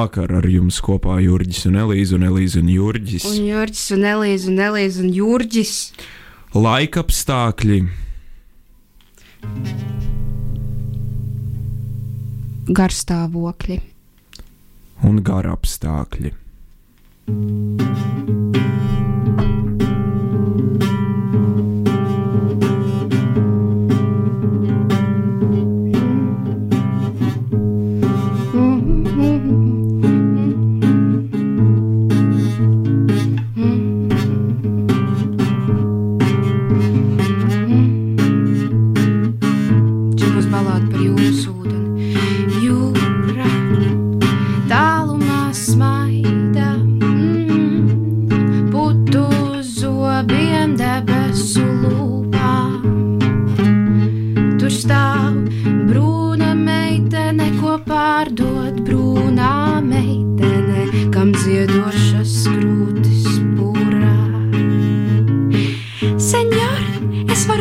Labvakar ar jums kopā Jurģis un Elīze un Elīze un Jurģis. Un Jurģis un Elīze un Elīze un Jurģis. Laika apstākļi. Garstāvokļi. Un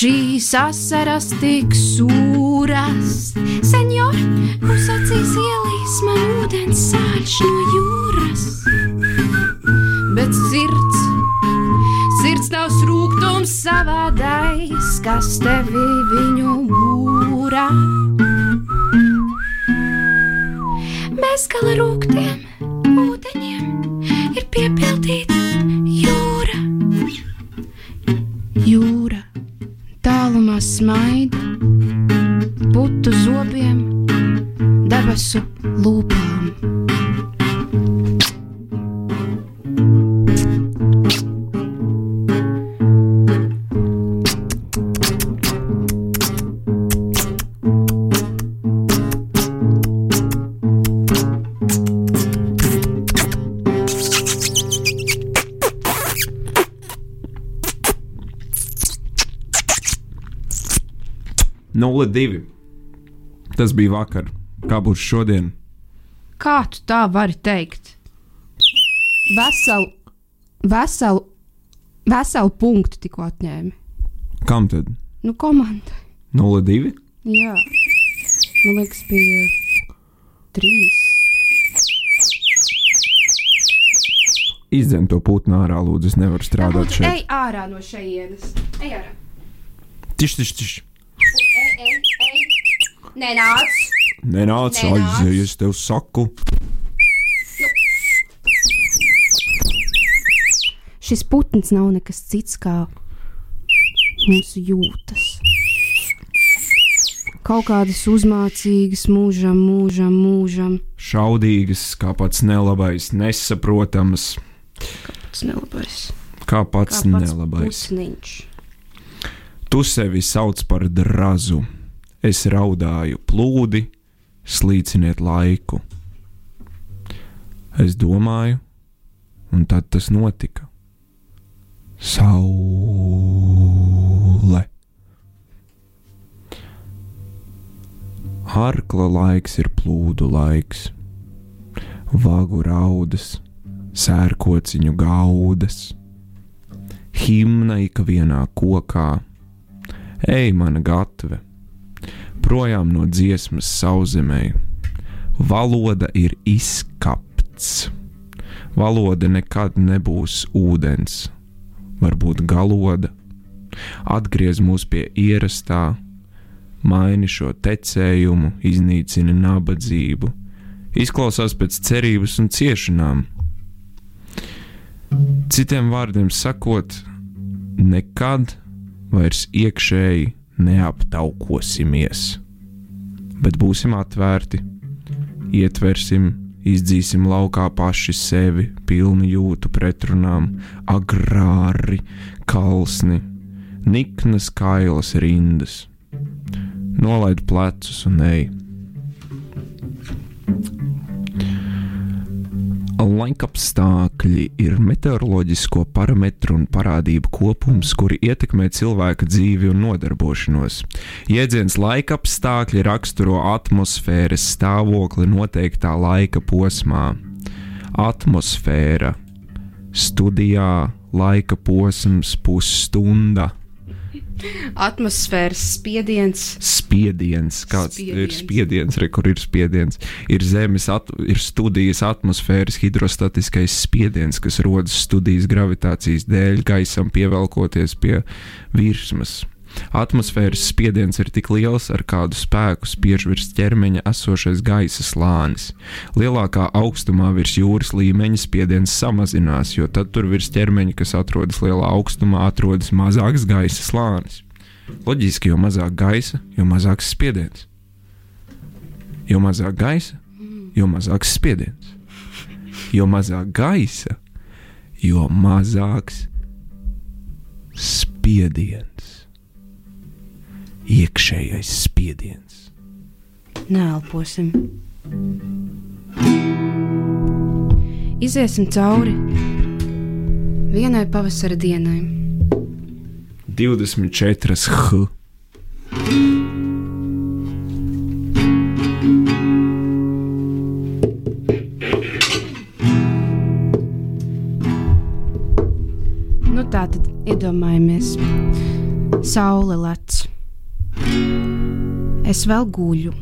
apstākļi. asaras tik sūras. Senjor, uz acīs ielīs man ūdens sāļš no jūras. Bet sirds, sirds nav srūgtums savādais, kas tevi viņu būrā. Mēs gala rūgtiem ūdeņiem ir piepildīta smaida, putu zobiem, debesu lūpām. Divi. Tas bija vakar. Kā būs šodien? Kā tu tā vari teikt? Veselu, veselu, veselu punktu tikko atņēmi. Kam tad? Nu, komandai. 02? Jā, man liekas, bija trīs. Izdzem to putnu ārā, lūdzu. Es nevaru strādāt šeit. Ej ārā no šejienes. Ej ārā. Tiš, tiš, tiš. Nenāc. Nenāc, Nenāc. aizēj, es tev saku. Šis putns nav nekas cits kā mūsu jūtas. Kaut kādas uzmācīgas, mūžam, mūžam, mūžam. Šaudīgas, kā pats nelabais, nesaprotams, Tas nelabais. kā pats Kā pats nelabais. putniņš. Tu sevi sauc par drazu. Es raudāju plūdi, slīciniet laiku. Es domāju, un tad tas notika. Saule. Arkla laiks ir plūdu laiks, vagu raudas, sērkociņu gaudas, himna ik vienā kokā, ej mana gatve, projām no dziesmas sauzemē. Valoda ir izkapts, valoda nekad nebūs ūdens, varbūt galoda, atgriez mūs pie ierastā, maini šo tecējumu, iznīcina nabadzību, izklausās pēc cerības un ciešanām. Citiem vārdiem sakot, nekad vairs iekšēji neaptaukosimies, bet būsim atvērti, ietversim, izdzīsim laukā paši sevi, pilni jūtu pretrunām, agrāri, kalsni, niknas kailas rindas. Nolaid plecus un ej. Laikapstākļi ir meteoroloģisko parametru un parādību kopums, kuri ietekmē cilvēka dzīvi un nodarbošanos. Jēdziens laikapstākļi raksturo atmosfēras stāvokli noteiktā laika posmā. Atmosfēra studijā laika posms pusstunda. Atmosfēras spiediens. Spiediens, kāds spiediens. ir spiediens, re, kur ir spiediens. Ir zemes, at, ir studijas atmosfēras hidrostatiskais spiediens, kas rodas studijas gravitācijas dēļ, gaisam pievelkoties pie virsmas. Atmosfēras spiediens ir tik liels, ar kādu spēku spiež virs ķermeņa esošais gaisa slānis. Lielākā augstumā virs jūras līmeņa spiediens samazinās, jo tad tur virs ķermeņa, kas atrodas lielā augstumā, atrodas mazāks gaisa slānis. Loģiski, jo mazāk gaisa, jo mazāks spiediens. Jo mazāk gaisa, jo mazāks spiediens. Jo mazāk gaisa, jo mazāks spiediens iekšējais spiediens. Nēlposim. Iziesim cauri vienai pavasara dienai. 24 H. Nu, tā tad iedomājamies, saule lec. Es vēl guļu,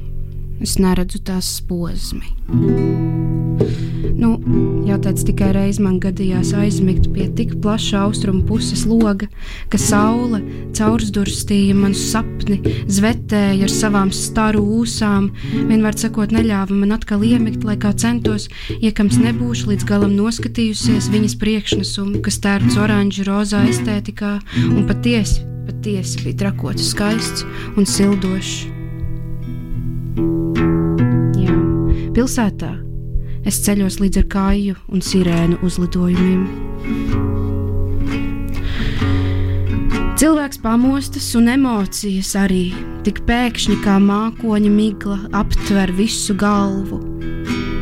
es neredzu tās posmi. Nu, jāteic, tikai reiz man gadījās aizmigt pie tik plaša austrumu puses loga, ka saule caurdurstīja manu sapni, zvetēja ar savām staru ūsām, vienmēr sakot, neļāva man atkal iemigt, lai kā centos, iekams nebūšu līdz galam noskatījusies viņas priekšnesumu, kas tērpts oranžu rozā estētikā un patiesi patiesi bija trakots, skaists un sildošs. Jā, pilsētā es ceļos līdz ar kāju un sirēnu uzlidojumiem. Cilvēks pamostas un emocijas arī tik pēkšņi kā mākoņa migla aptver visu galvu,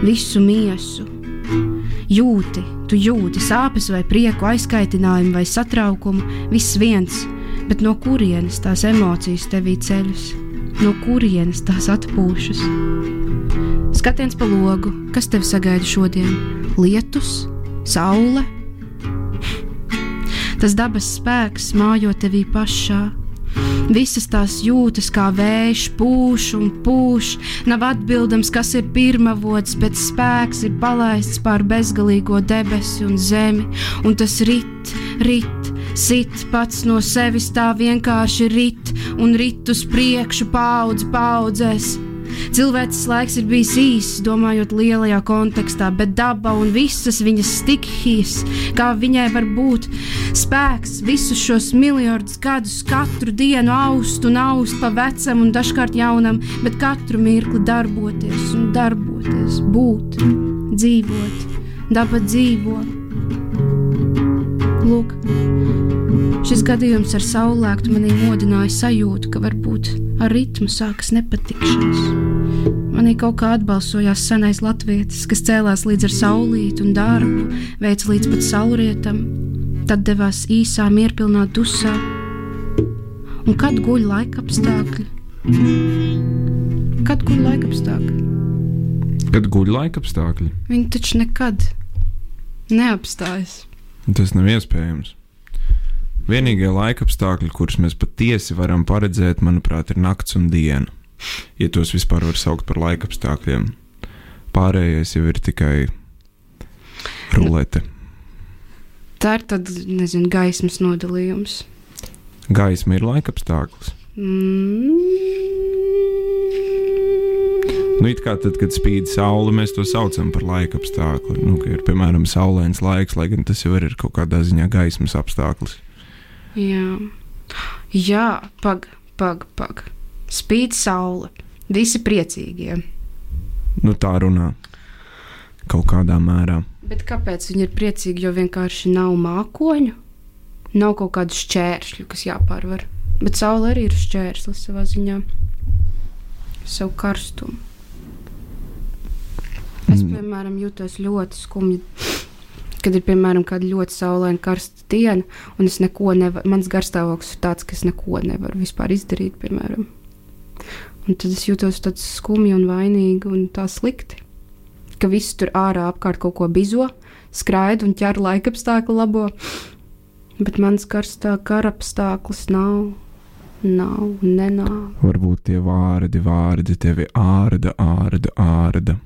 visu miesu. Jūti, tu jūti sāpes vai prieku, aizkaitinājumu vai satraukumu, viss viens – bet no kurienes tās emocijas tevī ceļas, no kurienes tās atpūšas? Skatiens pa logu, kas tev sagaida šodien? Lietus, saule. Tas dabas spēks mājo tevī pašā. Visas tās jūtas kā vējš, pūš un pūš. Nav atbildams, kas ir pirmavots, bet spēks ir palaists pār bezgalīgo debesi un zemi, un tas rit, rit, sit pats no sevis tā vienkārši rit un rit uz priekšu paudzi paudzēs. Cilvēks laiks ir bijis īss, domājot lielajā kontekstā, bet daba un visas viņas stihijas, kā viņai var būt spēks visus šos miljardus gadus, katru dienu aust un aust pa vecam un dažkārt jaunam, bet katru mirkli darboties un darboties, būt, dzīvot, daba dzīvo. Lūk, Šis gadījums ar saulēktu manī modināja sajūtu, ka varbūt ar ritmu sākas nepatikšanas. Manī kaut kā atbalsojās senais latvietis, kas cēlās līdz ar saulītu un darbu, veica līdz pat saulrietam, tad devās īsā mierpilnā dusā. Un kad guļ laika apstākļi? Kad guļ laika apstākļi? Kad guļ laika apstākļi? Viņi taču nekad neapstājas. Tas nav iespējams. Vienīgie laika apstākļi, kurus mēs patiesi varam paredzēt, manuprāt, ir nakts un diena. Ja tos vispār var saukt par laika apstākļiem. Pārējais jau ir tikai rulete. Tā ir tad, nezinu, gaismas nodalījums. Gaisma ir laika apstākļus. Mm. Nu, it kā tad, kad spīd saule, mēs to saucam par laika apstākli. Nu, ir piemēram saulains laiks, lai gan tas jau ir kaut kādā ziņā gaismas apstākļus. Jā, Jā pag, pag, pag. Spīd saule. Visi priecīgie. Nu, tā runā. Kaut kādā mērā. Bet kāpēc viņi ir priecīgi? Jo vienkārši nav mākoņu, nav kaut kādu šķēršļu, kas jāpārvar. Bet saule arī ir šķērslis savā ziņā. Savu karstumu. Es, mm. piemēram, jūtos ļoti skumji kad ir piemēram kāda ļoti saulaina, karsta diena, un es neko nevaru, mans garstāvoklis ir tāds, ka es neko nevaru vispār izdarīt, piemēram. Un tad es jūtos tāds skumji un vainīgi un tā slikti, ka viss tur ārā apkārt kaut ko bizo, skraida un ķer laikapstākļu labo, bet mans karstā karapstāklis nav. Nav, nenāk. Varbūt tie vārdi, vārdi tevi ārda, ārda, ārda.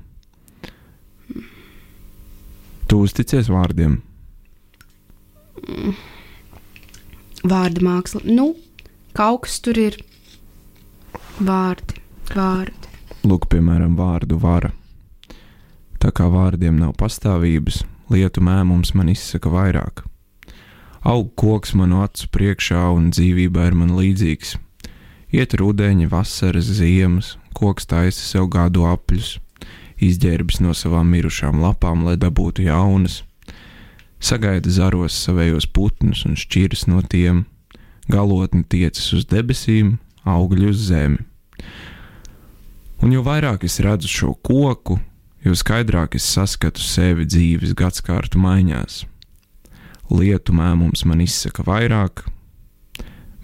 Tu uzticies vārdiem? Vārda māksla. Nu, kaut kas tur ir. Vārdi, vārdi. Lūk, piemēram, vārdu vara. Tā kā vārdiem nav pastāvības, lietu mēmums man izsaka vairāk. Aug koks manu acu priekšā un dzīvībā ir man līdzīgs. Iet rudeņi, vasaras, ziemas, koks taisa sev gadu apļus izģērbis no savām mirušām lapām, lai dabūtu jaunas, sagaida zaros savējos putnus un šķiras no tiem, galotni tiecas uz debesīm, augļi uz zemi. Un jo vairāk es redzu šo koku, jo skaidrāk es saskatu sevi dzīves gadsimtu maiņās. Lietu mēmums man izsaka vairāk,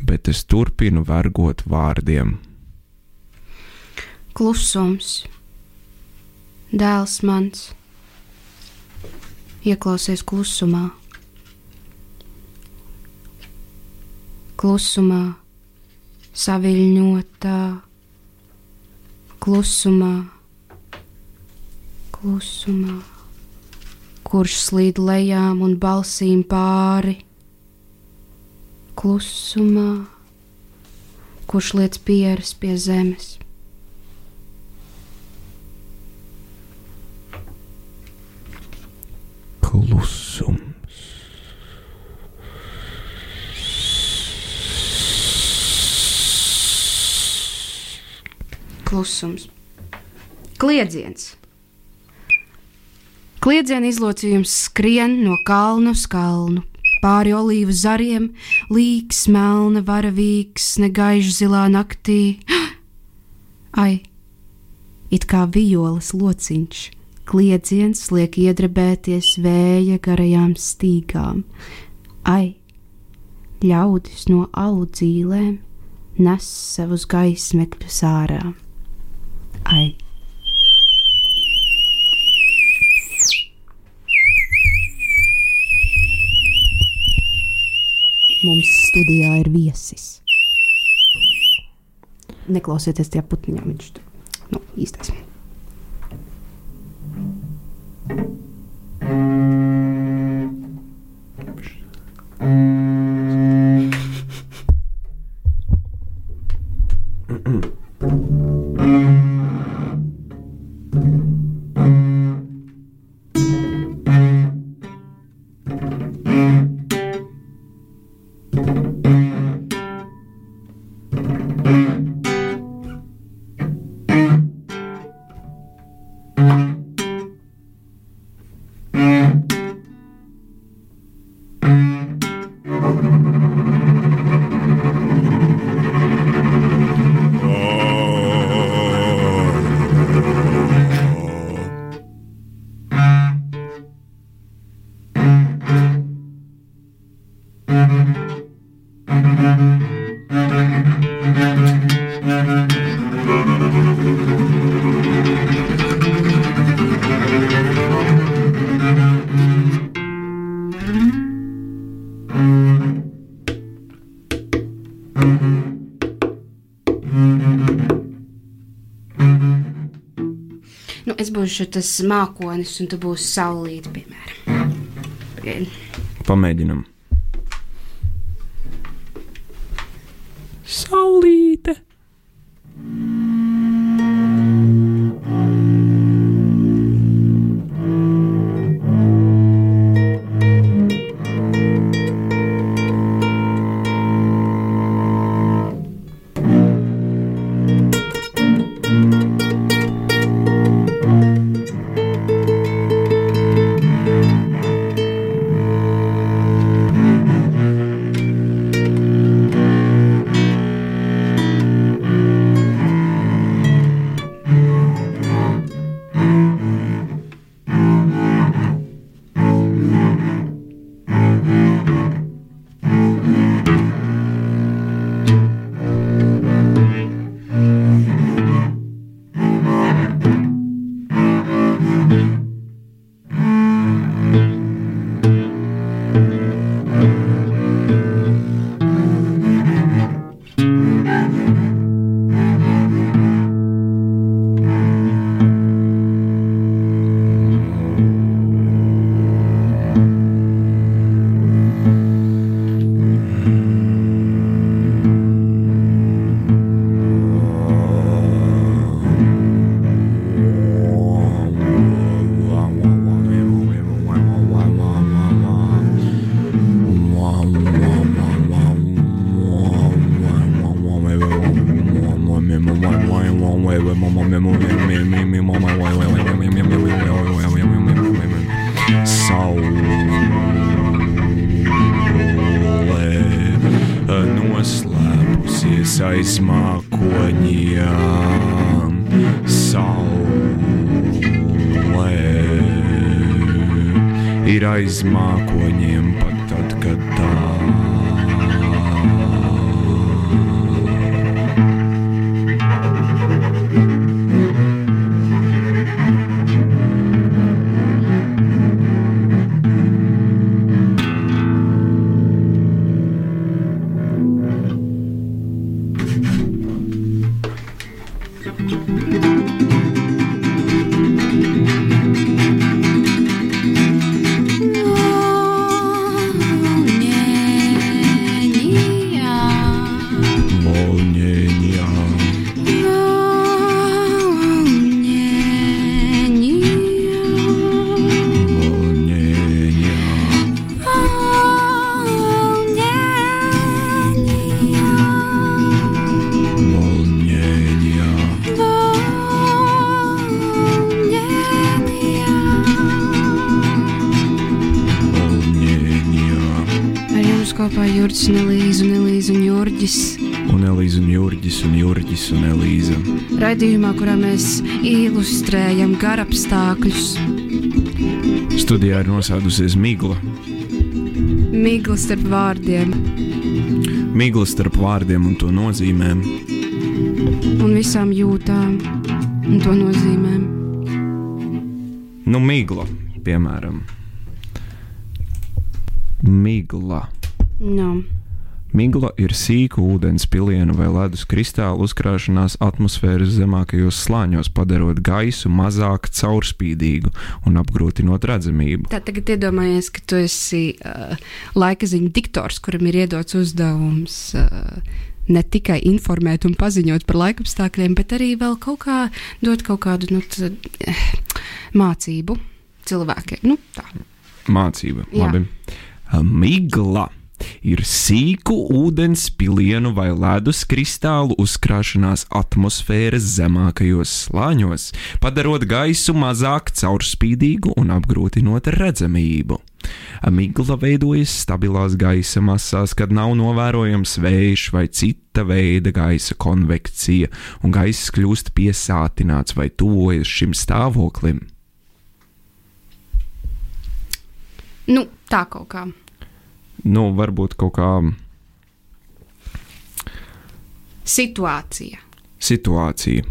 bet es turpinu vergot vārdiem. Klusums Dēls mans, ieklausies klusumā, klusumā, saviļņotā, klusumā, klusumā, kurš slīd lejām un balsīm pāri, klusumā, kurš liec pieres pie zemes. Klusums. Klusums. Kliedziens. Kliedziena izlocījums skrien no kalna uz kalnu, pāri olīvu zariem, līks, melna, varavīgs, negaižu zilā naktī. Ai, it kā violas lociņš kliedziens liek iedrebēties vēja garajām stīgām. Ai, ļaudis no alu dzīvēm nes savus gaismekļus ārā. Ai! Mums studijā ir viesis. Neklausieties tajā putniņā, viņš tur nu, īstais. Būšu tas mākonis, un tu būsi saulīte, piemēram. Pamēģinam. Jurģis, Nelīza un Elīza un Jurģis. Un Elīza un Jurģis un Jurģis un Elīza. Raidījumā, kurā mēs ilustrējam garapstākļus, Studijā ir nosēdusies migla. migla starp vārdiem Migla starp vārdiem un to nozīmēm. un visām jūtām un to nozīmēm. Nu, migla, piemēram. Migla. No. Migla ir sīku ūdens pilienu vai ledus kristālu uzkrāšanās atmosfēras zemākajos slāņos, padarot gaisu mazāk caurspīdīgu un apgrūtinot redzamību. Tā tagad iedomājies, ka tu esi uh, laika ziņu diktors, kuram ir iedots uzdevums uh, ne tikai informēt un paziņot par laikapstākļiem, bet arī vēl kaut kā dot kaut kādu nu, t, eh, mācību cilvēkiem. Nu, tā. Mācība. Jā. Labi. Migla ir sīku ūdens pilienu vai ledus kristālu uzkrāšanās atmosfēras zemākajos slāņos, padarot gaisu mazāk caurspīdīgu un apgrūtinot redzamību. Migla veidojas stabilās gaisa masās, kad nav novērojams vējš vai cita veida gaisa konvekcija, un gaiss kļūst piesātināts vai tuvojas šim stāvoklim. Nu, tā kaut kā. Nu, varbūt kaut kā Situācija. situācija.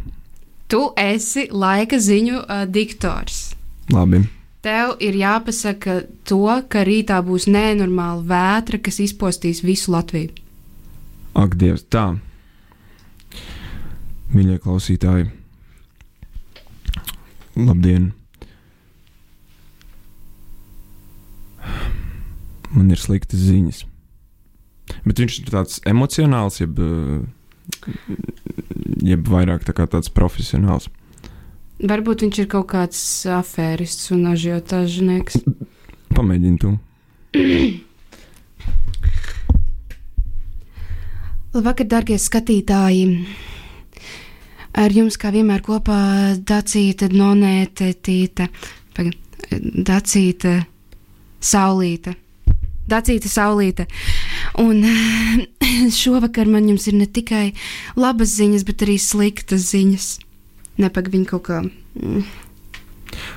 Tu esi laika ziņu uh, diktors. Labi. Tev ir jāpasaka to, ka rītā būs nenormāla vētra, kas izpostīs visu Latviju. Ak, Dievs, tā. Mīļie klausītāji, labdien! Man ir sliktas ziņas. Bet viņš ir tāds emocionāls, jeb, eh, jeb vairāk tā tāds profesionāls. Varbūt viņš ir kaut kāds afērists un ažiotāžnieks. Pamēģini tu. Labvakar, darbie skatītāji! Ar jums kā vienmēr kopā Dacīta, Nonēta, Tīta, Dacīta, Saulīta. Dacīta, Saulīta. Un šovakar man jums ir ne tikai labas ziņas, bet arī sliktas ziņas. Nepag viņa kaut kā. mm,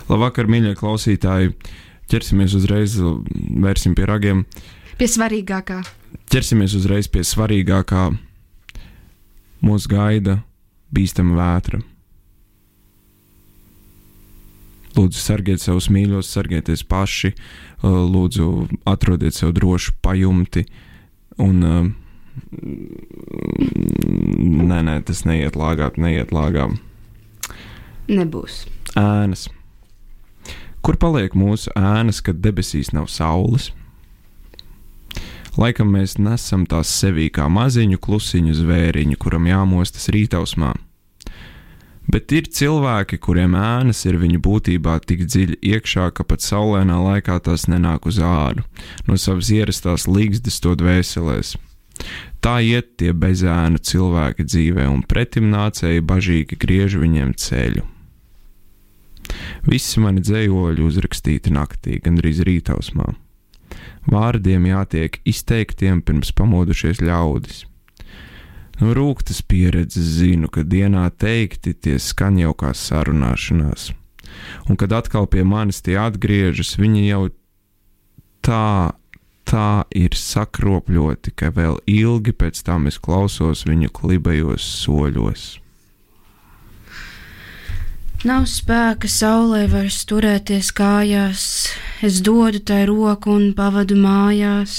Labvakar, mīļie klausītāji! Ķersimies uzreiz, vērsim pie ragiem. Pie svarīgākā. Ķersimies uzreiz pie svarīgākā. Mūs gaida bīstama vētra. Lūdzu, sargiet savus mīļos, sargieties paši, uh, lūdzu, atrodiet sev drošu pajumti. Un, uh, nē, nē, tas neiet lāgāt, neiet lāgā. Nebūs. Ēnas. Kur paliek mūsu ēnas, kad debesīs nav saules? Laikam mēs nesam tās sevī kā maziņu klusiņu zvēriņu, kuram jāmostas rītausmā. Bet ir cilvēki, kuriem ēnas ir viņu būtībā tik dziļi iekšā, ka pat saulēnā laikā tās nenāk uz āru, no savas ierastās līgstas to dvēselēs. Tā iet tie bezēnu cilvēki dzīvē, un pretimnācēji bažīgi griež viņiem ceļu. Visi mani dzējoļi uzrakstīti naktī, gandrīz rītausmā. Vārdiem jātiek izteiktiem pirms pamodušies ļaudis. No rūktas pieredzes zinu, ka dienā teikti tie skan jau kā sarunāšanās, un kad atkal pie manis tie atgriežas, viņi jau tā, tā ir sakropļoti, ka vēl ilgi pēc tam es klausos viņu klibajos soļos. Nav spēka saulē vairs turēties kājās, es dodu tai roku un pavadu mājās.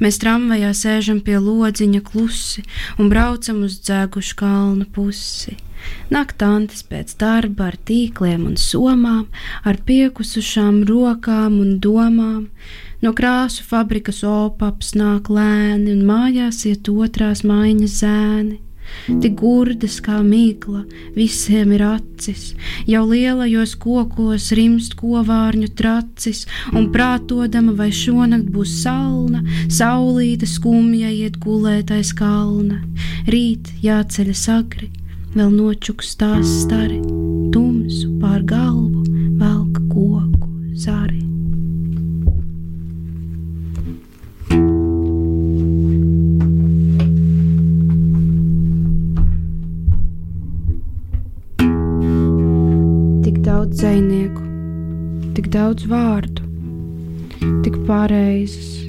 Mēs tramvajā sēžam pie lodziņa klusi un braucam uz dzēgušu kalnu pusi. Naktantes pēc darba ar tīkliem un somām, ar piekusušām rokām un domām. No krāsu fabrikas opaps nāk lēni un mājās iet otrās maiņas zēni tik gurdas kā mīkla, visiem ir acis, jau lielajos kokos rimst kovārņu tracis, un prātodama, vai šonakt būs salna, saulīte skumja iet gulētais kalna, rīt jāceļas agri, vēl nočuks tās stari, tumsu pār galvu daudz dzinieku, tik daudz vārdu, tik pareizes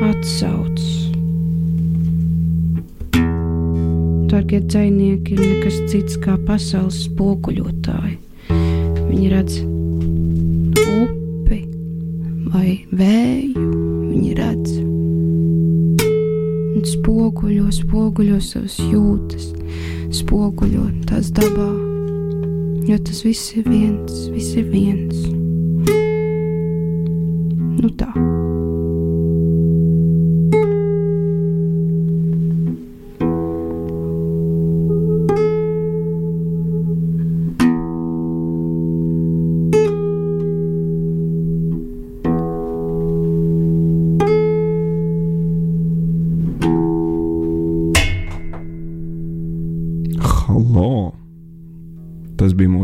atsauces. Darbie dzinieki ir nekas cits kā pasaules spoguļotāji. Viņi redz upi vai vēju, viņi redz un spoguļo, spoguļo savas jūtas, spoguļo tās dabā jo tas viss ir viens, viss ir viens. Nu tā.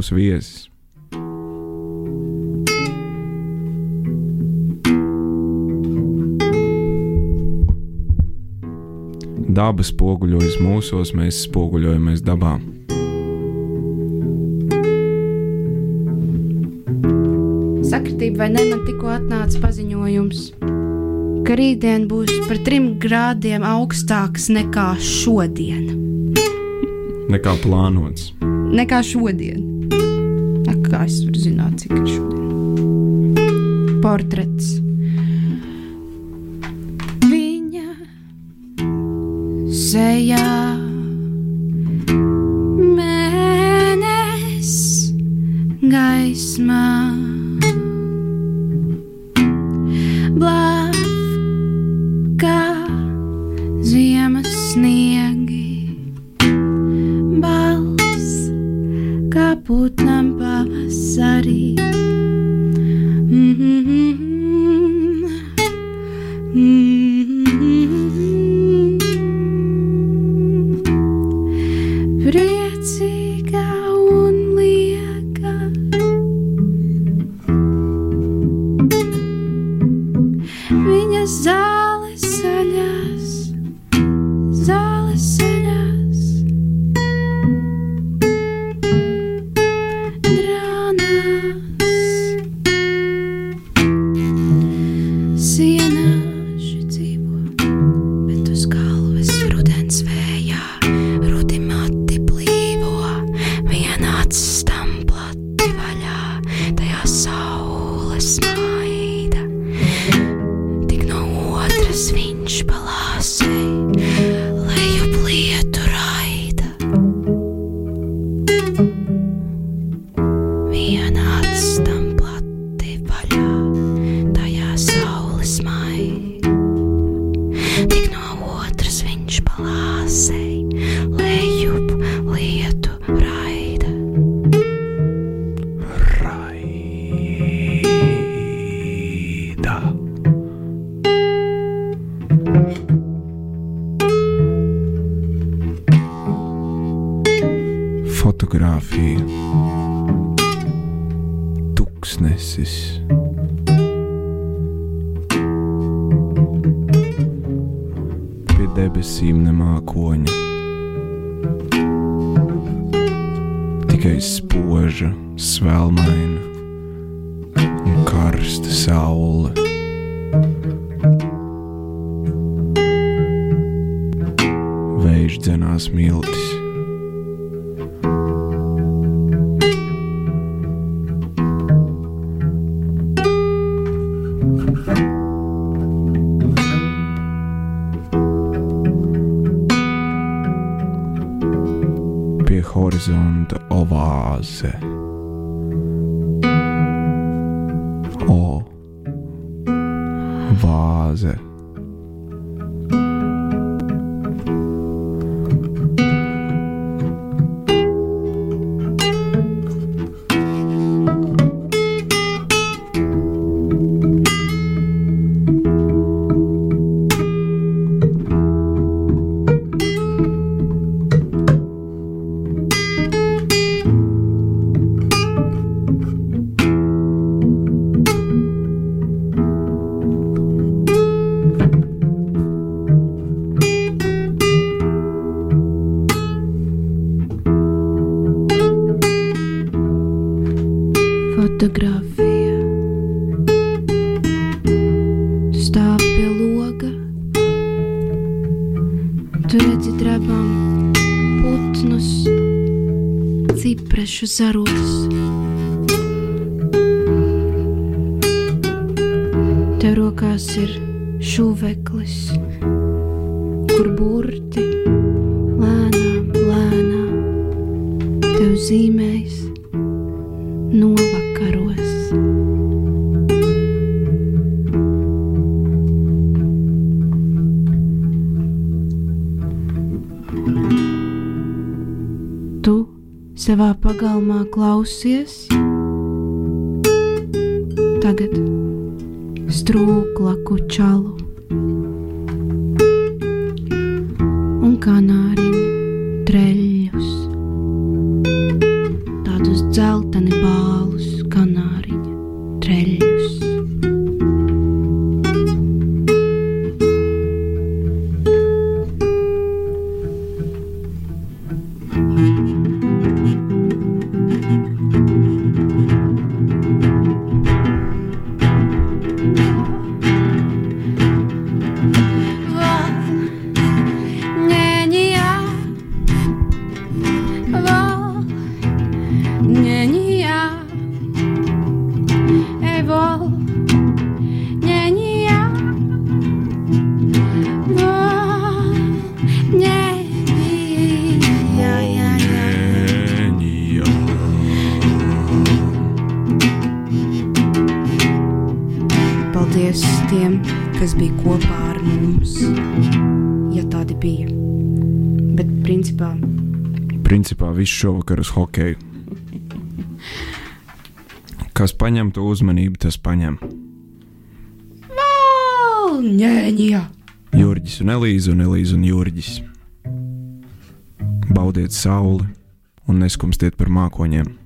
Mūsu viesis. Daba spoguļojas mūsos, mēs spoguļojamies dabā. Sakritība vai ne, man tikko atnāca paziņojums, ka rītdien būs par trim grādiem augstāks nekā šodien. Nekā plānots nekā šodien. Kā es varu zināt, cik ir šodien? Portrets. Viņa sejā mēnesis gaismā. Tuksnesis. Pie debesīm nemākoņa. Tikai spoža, svelmaina un karsta saule. Vējš dzenās miltis. Kur burti lēnām, lēnām. Tev zīmēs novakaros. Tu savā pagalmā klausies, tagad strūklaku čalu Viss šovakar uz hokeju. Kas paņem to uzmanību, tas paņem. Ņēņa! Jurģis un Elīze un Elīze un Jurģis. Baudiet sauli un neskumstiet par mākoņiem.